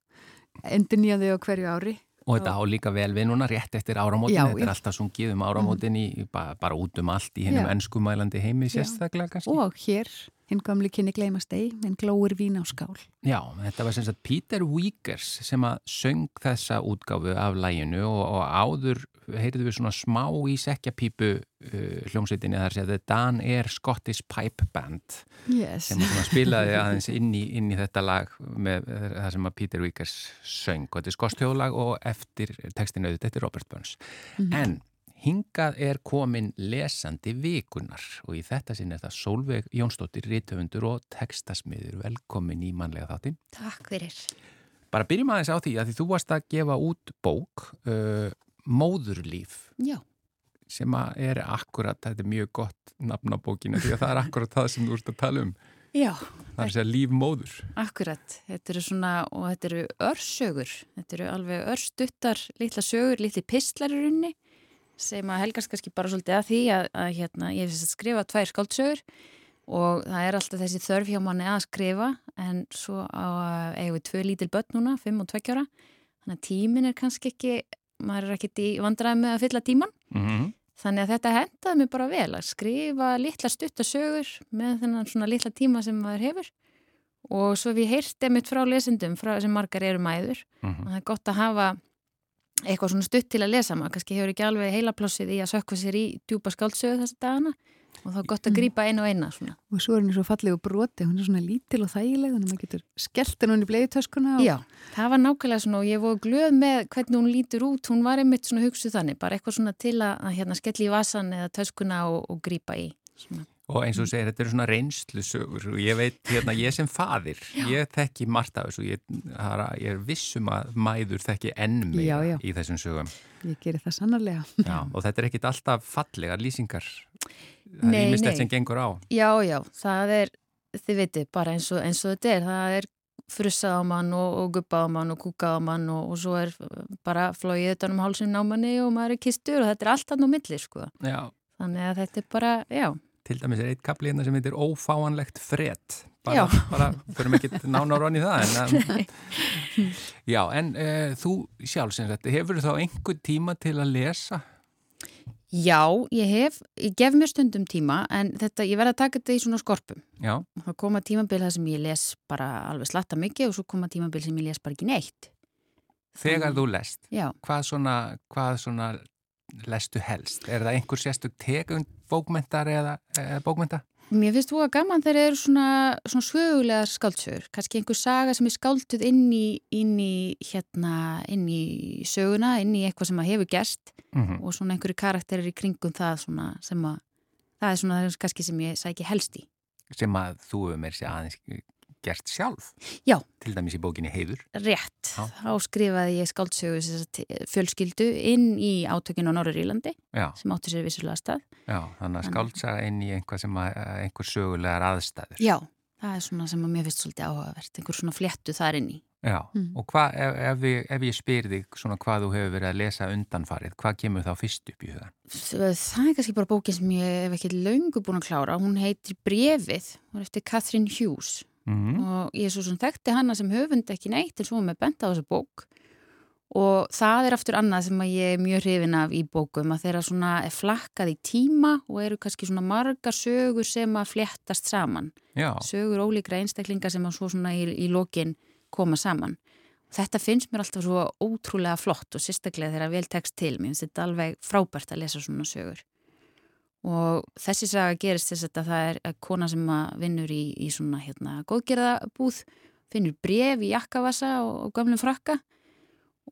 endur nýja þau á hverju ári. Og þetta á líka vel við núna rétt eftir áramótin, Já, þetta er alltaf sungið um áramótin í, bara, bara út um allt í hennum Já. enskumælandi heimi sérstaklega kannski. Og hér, hinn gamli kynni gleymast ei, en glóir vín á skál. Já, þetta var sem sagt Peter Wiegers sem að söng þessa útgáfu af læginu og, og áður heyrðu við svona smá í sekjapípu uh, hljómsveitinni þar sem þetta Dan Air Scottish Pipe Band Yes. sem spilaði aðeins inn í, inn í þetta lag með það sem að Peter Wiegers söng. Og þetta er skostjóðlag og eftir textinu auðvitað, þetta er Robert Burns. En hingað er komin lesandi vikunar og í þetta sinn er það Solveig Jónsdóttir, rítöfundur og textasmiður, velkomin í mannlega þáttin Takk fyrir. bara byrjum aðeins á því að því þú varst að gefa út bók uh, Móðurlíf. Já, sem er akkurat, þetta er mjög gott nafn á bókinu því að það er akkurat það sem þú ert að tala um. Já, það er að segja líf móður. Akkurat. Þetta eru svona, og þetta eru örsögur. Þetta eru alveg örstuttar, litla sögur, litli pistlar í runni sem að helgast kannski bara svolítið að því að, að hérna, ég hef skrifað tvær skáldsögur og það er alltaf þessi þörf hjá manni að skrifa en svo á eigum við tvö lítil börn núna, fimm og tveggjára þannig að tímin er kannski ekki maður er ekkert í vandræði með að fylla tíman mm -hmm. Þannig að þetta hendaði mér bara vel að skrifa litla stuttasögur með þennan svona litla tíma sem maður hefur og svo hef ég heyrti mitt frá lesendum frá, sem margar eru mæður Mhm. og það er gott að hafa eitthvað svona stutt til að lesa maður kannski hefur ekki alveg heilaplássið í að sökva sér í djúpa skáldsögu þessa dagana og þá er gott að grípa einu og eina svona. Og svo er henni svo fallegu broti, hún er svona lítil og þægileg, þannig að maður getur skellt henni í bleiðutöskuna. Og... Já, það var nákvæmlega svona og ég voru glöð með hvernig hún lítur út, hún var einmitt svona hugsuð þannig, bara eitthvað svona til að, að hérna, skelli í vasan eða töskuna og, og grípa í. Svona. og eins og þú segir, þetta eru svona reynslu sögur og ég veit, hérna, ég sem fadir ég þekki margt af þessu ég, ég er vissum að mæður þekki enn Já, meira já. í þessum sögum Ég gerir það sannarlega. já, og þetta er ekkit alltaf fallegar lýsingar það er ímislegt sem gengur á. Já, já, það er, þið veitir, bara eins og, eins og þetta er, það er frussað á mann og, og gubbað á mann og kúkað á mann og, og svo er bara flóið þetta um hálsum námanni og maður er kistur og þetta er allt hann á milli, sko. já, Þannig að þetta er bara, já, til dæmis er eitt kapli hérna sem heitir ófáanlegt fred bara, bara fyrir ekki nánar onni það en, um, já, en uh, þú sjálf sem þetta, hefur þá einhver tíma til að lesa? Já, ég hef, ég gef mér stundum tíma en þetta, ég verð að taka þetta í svona skorpum. Já, Það koma tímabil það sem ég les bara alveg slatta mikið og svo koma tímabil sem ég les bara ekki neitt. þegar þú lest Já, hvað svona, hvað svona lestu helst? Er það einhver sérstök tegund bókmentar eða, eða bókmenta? Mér finnst þú að gaman þegar eru svona, svona sögulegar skáldsögur, kannski einhver saga sem er skálduð inn í, inn í hérna, inn í söguna, inn í eitthvað sem að hefur gerst. Mm og svona einhverju karakterir í kringum það svona sem að, það er svona kannski sem ég sæki helst í. sem að þú hefur mér sér aðeins gert sjálf Já. til dæmis í bókinni Heiður Rétt, Já. þá skrifaði ég skáldsögu fjölskyldu inn í átökinu á Norður Írlandi Já, sem átti sér vissulega stað. já, þannig að skáldsaga inn í einhver sem að, einhver sögulegar aðstæður Já, það er svona sem að mér finnst svolítið áhugavert, einhver svona fléttu þar inn í. Já, Mm. og hvað, ef, ef, ég, ef ég spyr þig svona hvað þú hefur verið að lesa undanfarið, hvað kemur þá fyrst upp í hugan? Það er kannski bara bókin sem ég hef ekki löngu búin að klára. Hún heitir Brefið, hún er eftir Catherine Hughes Mm og ég er svo sem þekkti hana sem höfund ekki neitt en svo er með bent á þessu bók og það er aftur annað sem að ég er mjög hrifin af í bókum að þeirra svona er flakkað í tíma og eru kannski svona margar sögur sem að fléttast saman. Já, Sögur ólíkra einstaklinga sem að svo svona í, í lokin koma saman. Þetta finnst mér alltaf svo ótrúlega flott og sérstaklega þegar vel tekst til. Mér finnst þetta alveg frábært að lesa svona sögur. Og þessi saga gerist þess að það er kona sem að vinnur í, í svona hérna góðgerðabúð, finnur bref í jakkavassa og, og gömlum frakka.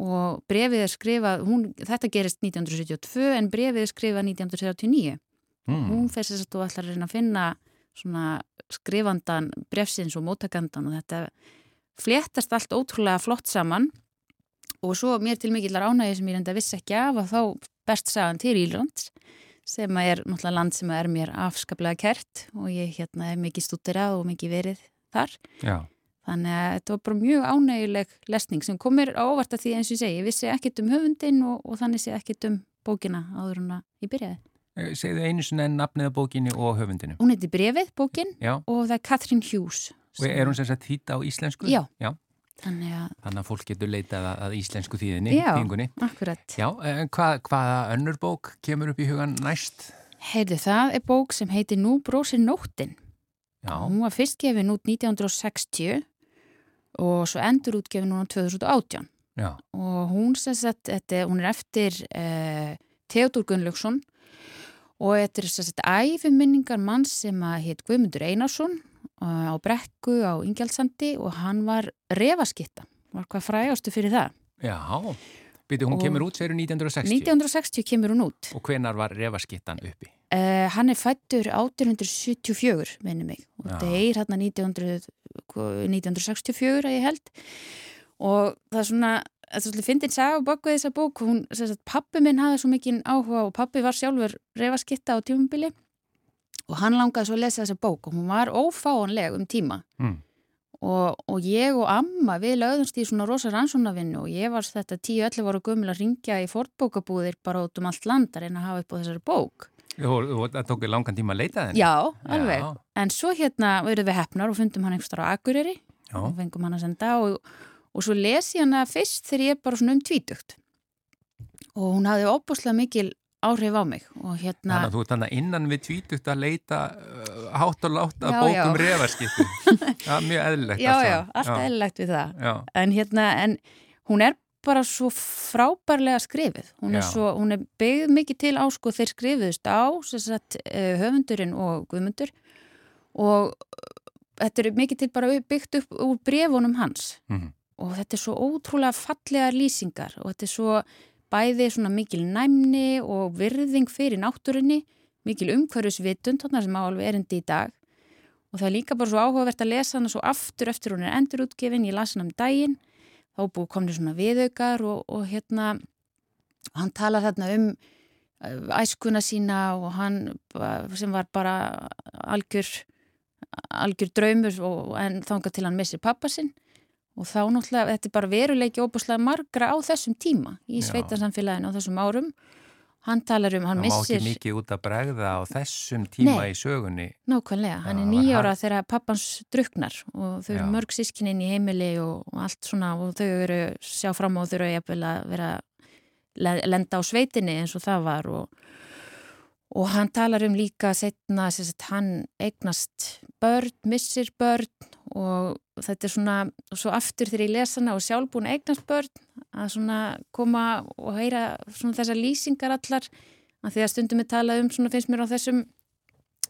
Og brefið er skrifað, hún, þetta gerist 1972 en brefið er skrifað 1939 mm. hún fer sér að þú ætlar að reyna að finna svona skrifandan brefsins og mótakandan og þetta fléttast allt ótrúlega flott saman. Og svo mér til mikillar ánægi sem ég reynda vissi ekki af að þá best sagan til Írlands sem er náttúrulega land sem er mér afskaplega kert og ég hérna er mikið stúderað og mikið verið þar já, þannig að þetta var bara mjög ánægileg lesning sem komir á óvart að því eins og ég segi ég vissi ekkit um höfundin og, og þannig sé ekkit um bókina áður en að ég byrjaði Eh, segðu einu sinni en nafnið á bókinni og höfundinu. Hún heiti Brefið, bókin Já, og það er Catherine Hughes og er hún sem sagt þýtt á íslensku? Já. Já, Þannig að, þannig að fólk getur leitað að, íslensku þýðinni, Já. þýðingunni. akkurat Já, en hvað, hvaða önnur bók kemur upp í hugan næst? Heyrðu, það er bók sem heitir Nú brósir nóttin Já, Hún var fyrst gefin út 1960 og svo endur útgefin núna 2018 já, og hún sem sagt, þetta, hún er eftir uh, Theodor Gunnlaugsson og þetta er sem sagt æfiminningar mann sem að hétt Guðmundur Einarsson á Brekku á Ingjaldssandi og hann var refaskitta, var hvað frægastu fyrir það. já. Býtu, hún Og- kemur út, segir 1960. 1960 kemur hún út. Og hvenar var refaskittan uppi? Uh, hann er fættur 1874, minni mig, og Já. deyr hérna 1900, 1964 að ég held og það er svona, þetta er svolítið fyndin saga á baku þessa bók, hún, sagt, pappi minn hafði svo mikinn áhuga og pappi var sjálfur refaskitta á tímubili og hann langaði svo að lesa þessa bók og hún var ófáanleg um tíma Mm. og, og ég og amma við lögðumst í svona rosa rannsónavinnu og ég var þetta 10-11 ára gömul að ringja í fortbókabúðir bara út um allt land að reyna að hafa upp á þessari bók Og, það tók langan tíma að leita þenni? Já, alveg. Já. En svo hérna verðum við hefnar og fundum hann einhverstara á Akureyri Já. og fengum hann að senda og, og svo les ég hana fyrst þegar ég er bara svona um tvítugt og hún hafði óbúslega mikil áhrif á mig og hérna Þannig að þú ert þannig innan við tvítugt að leita uh, hátt og látt að Já, bókum já. refaskiptum. Já, mjög eðlilegt. já, já, allt eðlilegt við það Já, en hérna, en hún er bara svo frábærlega skrifið hún er, svo, hún er byggð mikið til á sko þeir skrifiðust á sagt, eh, höfundurinn og guðmundur og þetta er mikið til bara byggt upp úr brefunum hans Mhm. og þetta er svo ótrúlega fallega lýsingar og þetta er svo bæði svona mikil næmni og virðing fyrir náttúrunni, mikil umhverfisvitund þarna sem á alveg erindi í dag. Og það er líka bara svo áhugavert að lesa hana svo aftur eftir hún er endurútgefin, ég las hana um daginn. Þá búið komni svona viðaukar og, og hérna hann talar þarna um uh, æskuna sína og hann sem var bara algjör algjör draumur og, en þangað til hann missir pappa sinn og þá náttúrulega, þetta er bara veruleiki óbúslega margra á þessum tíma í Já. sveitarsamfélaginu á þessum árum hann talar um, hann Það má missir ekki mikið út að bregða á þessum tíma Nei. í sögunni. nákvæmlega, hann er nýjára þegar pappans druknar og þau eru Já. mörg sískininn í heimili og, og allt svona og þau eru sjá fram á þau eru að vera le- lenda á sveitinni eins og það var og, og hann talar um líka setna, hann eignast börn, missir börn og þetta er svona og svo aftur þegar ég lesa hana og sjálf búin að eignast börn að svona koma og heyra svona þessar lýsingar allar að því að stundum er talað um svona finnst mér á þessum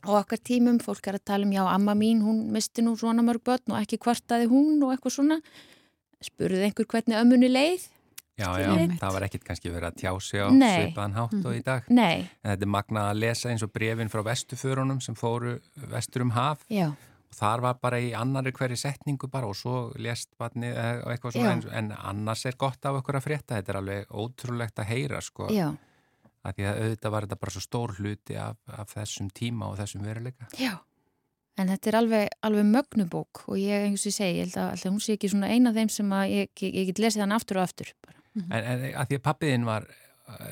á okkar tímum, fólk er að tala um já, amma mín, hún misti nú svona mörg börn og ekki kvartaði hún og eitthvað svona. Spurði einhver hvernig ömmunni leið? Já, já, Einmitt. það var ekkit kannski verið að tjá sig á svipaðan hátt og í dag. Nei, En þetta er magnað að lesa eins og brefin frá vestuförunum sem fóru vestur um haf. Já, og þar var bara í annari hverju setningu bara og svo lést barnið eh, eitthvað svona en, en annars er gott af okkur að frétta. Þetta er alveg ótrúlegt að heyra sko. já, Að því að auðvitað var þetta bara svo stór hluti af, af þessum tíma og þessum veruleika. já en þetta er alveg, alveg mögnubók og ég, eins og ég segi, ég held að hún sé ekki svona eina af þeim sem að ég, ég, ég get lesið hann aftur og aftur bara. En, en að því að pappiðin var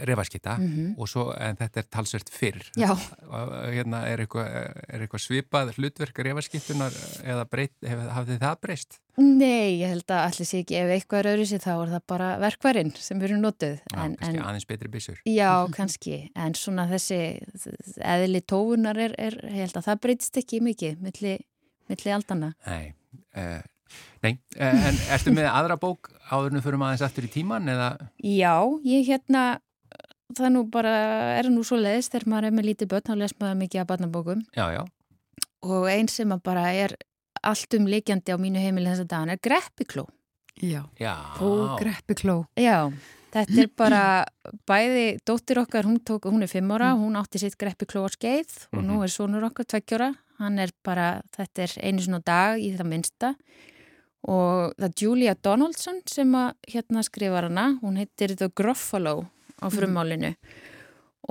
refaskitta Mhm. og svo, en þetta er talsvert fyrr. Og, Hérna, er, eitthvað, er eitthvað svipað hlutverk refaskiptunar eða breyt, hef, hafði það breyst? nei, ég held að allir sé ekki ef eitthvað er öðru sér þá er það bara verkvarinn sem eru notuð Já, en, kannski en, aðeins betri byssur. Já, kannski, en svona þessi eðli tófunar er, er ég held að það breytist ekki mikið milli, milli aldana. Nei, uh, nei. Uh, en ertu með aðra bók áður en við förum aðeins aftur í tíman eða? Já, ég hérna það nú bara er nú svo leiðist þegar maður er með lítið börn, þá les maður mikið af barnabókum Já, já. og einn sem að bara er allt um líkjandi á mínu heimili þessa dagan er greppikló. Já, Já. ó, greppi kló. Já, þetta er bara bæði dóttir okkar, hún, tók, hún er fimm ára, hún átti sitt greppikló á skeið og nú Mhm. er sonur okkar tveggjóra, hann er bara, þetta er einu svona dag í það minnsta og það er Julia Donaldson sem að hérna skrifar hana, hún heitir The Gruffalo á frummálinu.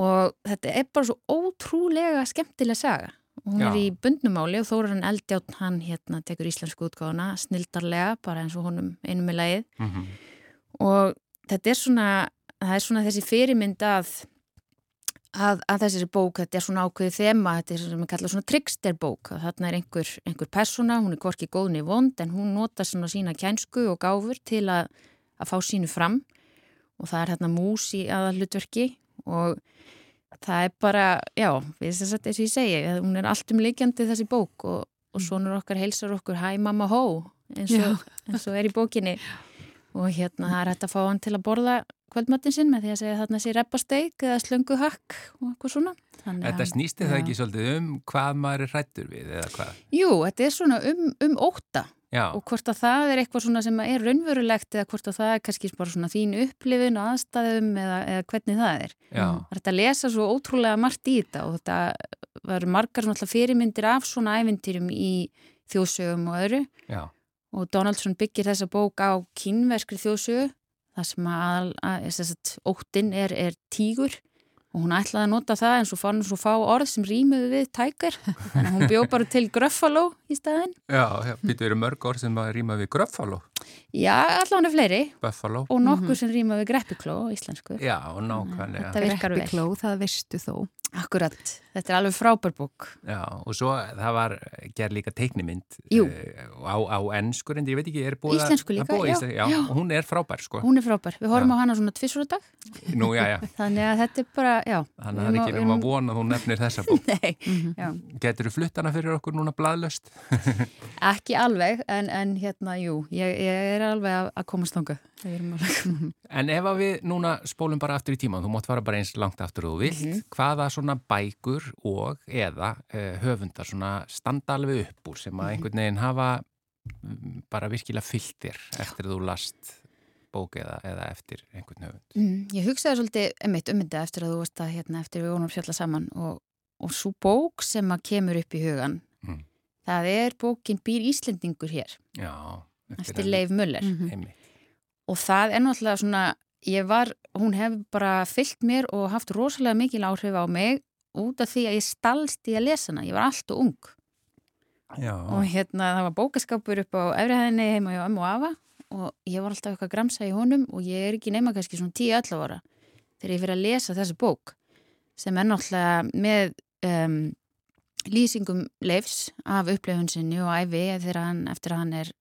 Og þetta er bara svo ótrúlega skemmtileg saga. Hún Já. er í bundnumáli og Þóran Eldjátt, hann hérna tekur íslensku útgáfuna, snildarlega, bara eins og honum einum með lagið. Mm og þetta er svona, það er svona þessi fyrirmynd að, að, að þessari bók, þetta er svona ákveðið þema, þetta er sem við kalla svona tricksterbók, þarna er einhver, einhver persóna, hún er hvorki góðni vond en hún nota svona sína kænsku og gáfur til að, að fá sínu fram. Og það er hérna mús í aðallutverki og það er bara, já, við þess að þess að ég segi, hún er allt um leikjandi þessi bók og, og sonur okkar heilsar okkur hæ mamma hó eins og, eins og er í bókinni og hérna það er hægt að fá hann til að borða kvöldmattin sinn með því að segja þarna sé reppasteik eða slönguhakk og eitthvað svona. Þannig Þetta snýsti það ekki svolítið um hvað maður er hrættur við eða hvað? Jú, þetta er svona um, um óta Já, og hvort að það er eitthvað svona sem er raunverulegt eða hvort að það er kannski bara svona þín upplifin og aðstæðum eða, eða hvernig það er. já, Það er hægt að lesa svo ótrúlega margt í þetta og þetta verður margar fyrirmyndir af svona ævintýrum í þjóðsögum og öðru já. Og Donaldsson byggir þessa bók á kínverskri þjóðsögu þar sem að, að, að, að óttin er, er tígur. Og hún ætlaði að nota það en svo fann hún svo fá orð sem rýmuðu við tækir þannig að hún bjó bara til gröffaló í staðin Já, býtu verið mörg orð sem að rýma við gröffaló, já, allan er fleiri buffalo. og nokkur sem rýma við greppikló á íslensku Já, nákvæmlega. Þetta virkar vel. Greppi kló, það veistu þó. akkurat, þetta er alveg frábær bók Já, og svo það var gerð líka teiknimynd Jú. eh, á, á ennskur, en ég veit ekki, er búið að- Íslensku líka, að búa í já, íslensku, já, já. og hún er frábær, sko. hún er frábær, við horfum Já. á hana svona tvissur á dag Nú, já, já, þannig að þetta er bara, já þannig að það er ekki um að vona að hún nefnir þessa bók. Nei, já Getur þú flutt hana fyrir okkur núna bladlöst? Ekki alveg, en, en hérna, jú, ég, ég er alveg að, að komast alveg- En ef að við núna spólum bara aftur í tíman, þú mátt fara bara eins langt aftur og þú vilt, Mhm. hvaða svona bækur og eða uh, höfundar svona standa alveg upp úr sem Mhm. að einhvern veginn hafa mm, bara virkilega fyllt þér eftir að þú last bók eða, eða eftir einhvern höfund. Mm, ég hugsaði svolítið emitt um þetta eftir að þú varst að hérna, eftir við vonum fjalla saman og, og svo bók sem að kemur upp í hugan, Mm. það er bókin Býr Íslendingur hér, Já, eftir Leif Möller. Mhm. Einmitt. Og það er náttúrulega svona, ég var, hún hefur bara fyllt mér og haft rosalega mikil áhrif á mig út af því að ég stalst í að lesa hana, ég var allt og ung. Já, og hérna það var bókaskapur upp á efrihæðinni heima hjá ömmu og afa og ég var alltaf eitthvað að gramsa í honum og ég er ekki nema kannski svona 10-11 ára þegar ég fyrir að lesa þessi bók sem er náttúrulega með um, lýsingum leifs af upplifun sinni og æfi þegar hann, eftir að hann er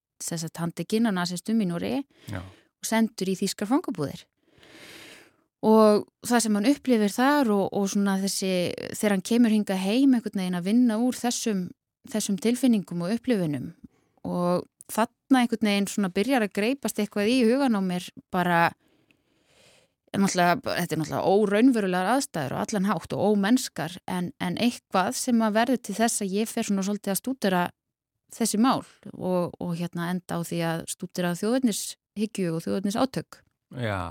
handekinn á nazistum í Núri og sendur í þýskar fangabúðir. Og það sem hann upplifir þar og, og svona þessi þegar hann kemur hinga heim einhvern veginn að vinna úr þessum, þessum tilfinningum og upplifunum og þarna einhvern veginn svona byrjar að greipast eitthvað í hugan á mér bara þetta er náttúrulega óraunverulegar aðstæður og allan hátt og ómennskar en, en eitthvað sem að verður til þess að ég fer svona svolítið að stúdera þessi mál og, og hérna enda á því að stúdera þjóðverðnishyggju og þjóðverðnis átök Já,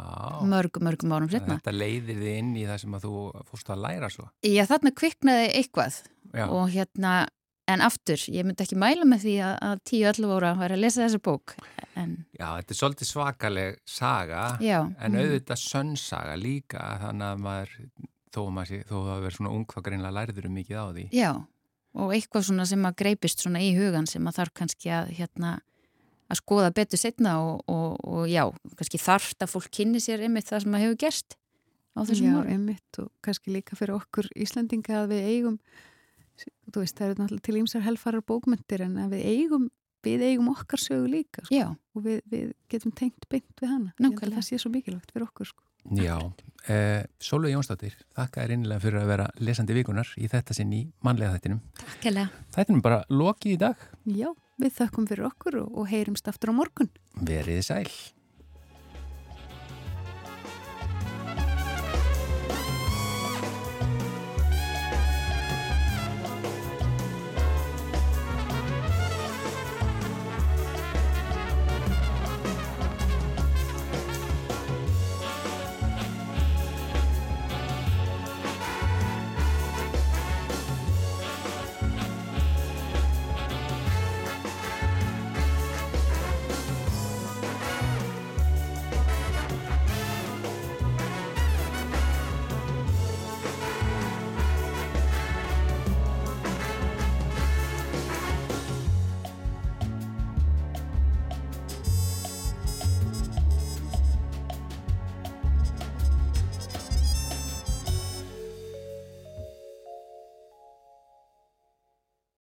mörgum, mörgum árum setna. þetta leiðir þið inn í það sem að þú fórst að læra svo. Já, þarna kviknaði eitthvað Já, og hérna, en aftur, ég myndi ekki mæla með því að, að 10-11 ára væri að lesa þessa bók en Já þetta er svolítið svakaleg saga, já, en mhm. auðvitað sönnsaga líka, þannig að maður, þó að maður þó að það verður svona ung, þá greinlega lærður um mikið á því. Já, og eitthvað svona sem að greipist svona í hugan sem að þarf kannski að hérna að skoða betur setna og, og, og já, kannski þarft að fólk kynni sér einmitt það sem að hefur gerst á þessum Já, árum. einmitt og kannski líka fyrir okkur Íslandinga að við eigum þú veist, það eru náttúrulega til ímsar helfarar bókmyndir en að við eigum við eigum okkar sögu líka sko, Já, og við, við getum tengt beint við hana Nákvæmlega. það sé svo mikilvægt fyrir okkur sko. Já, eh, Sólveig Jónsdóttir, þakka þér innilega fyrir að vera lesandi vikunar í þetta sinn í mannlega þættinum. takkilega. Þættinum bara lokið í dag, Já, við þökkum fyrir okkur og, og heyrumst aftur á morgun veriði sæl.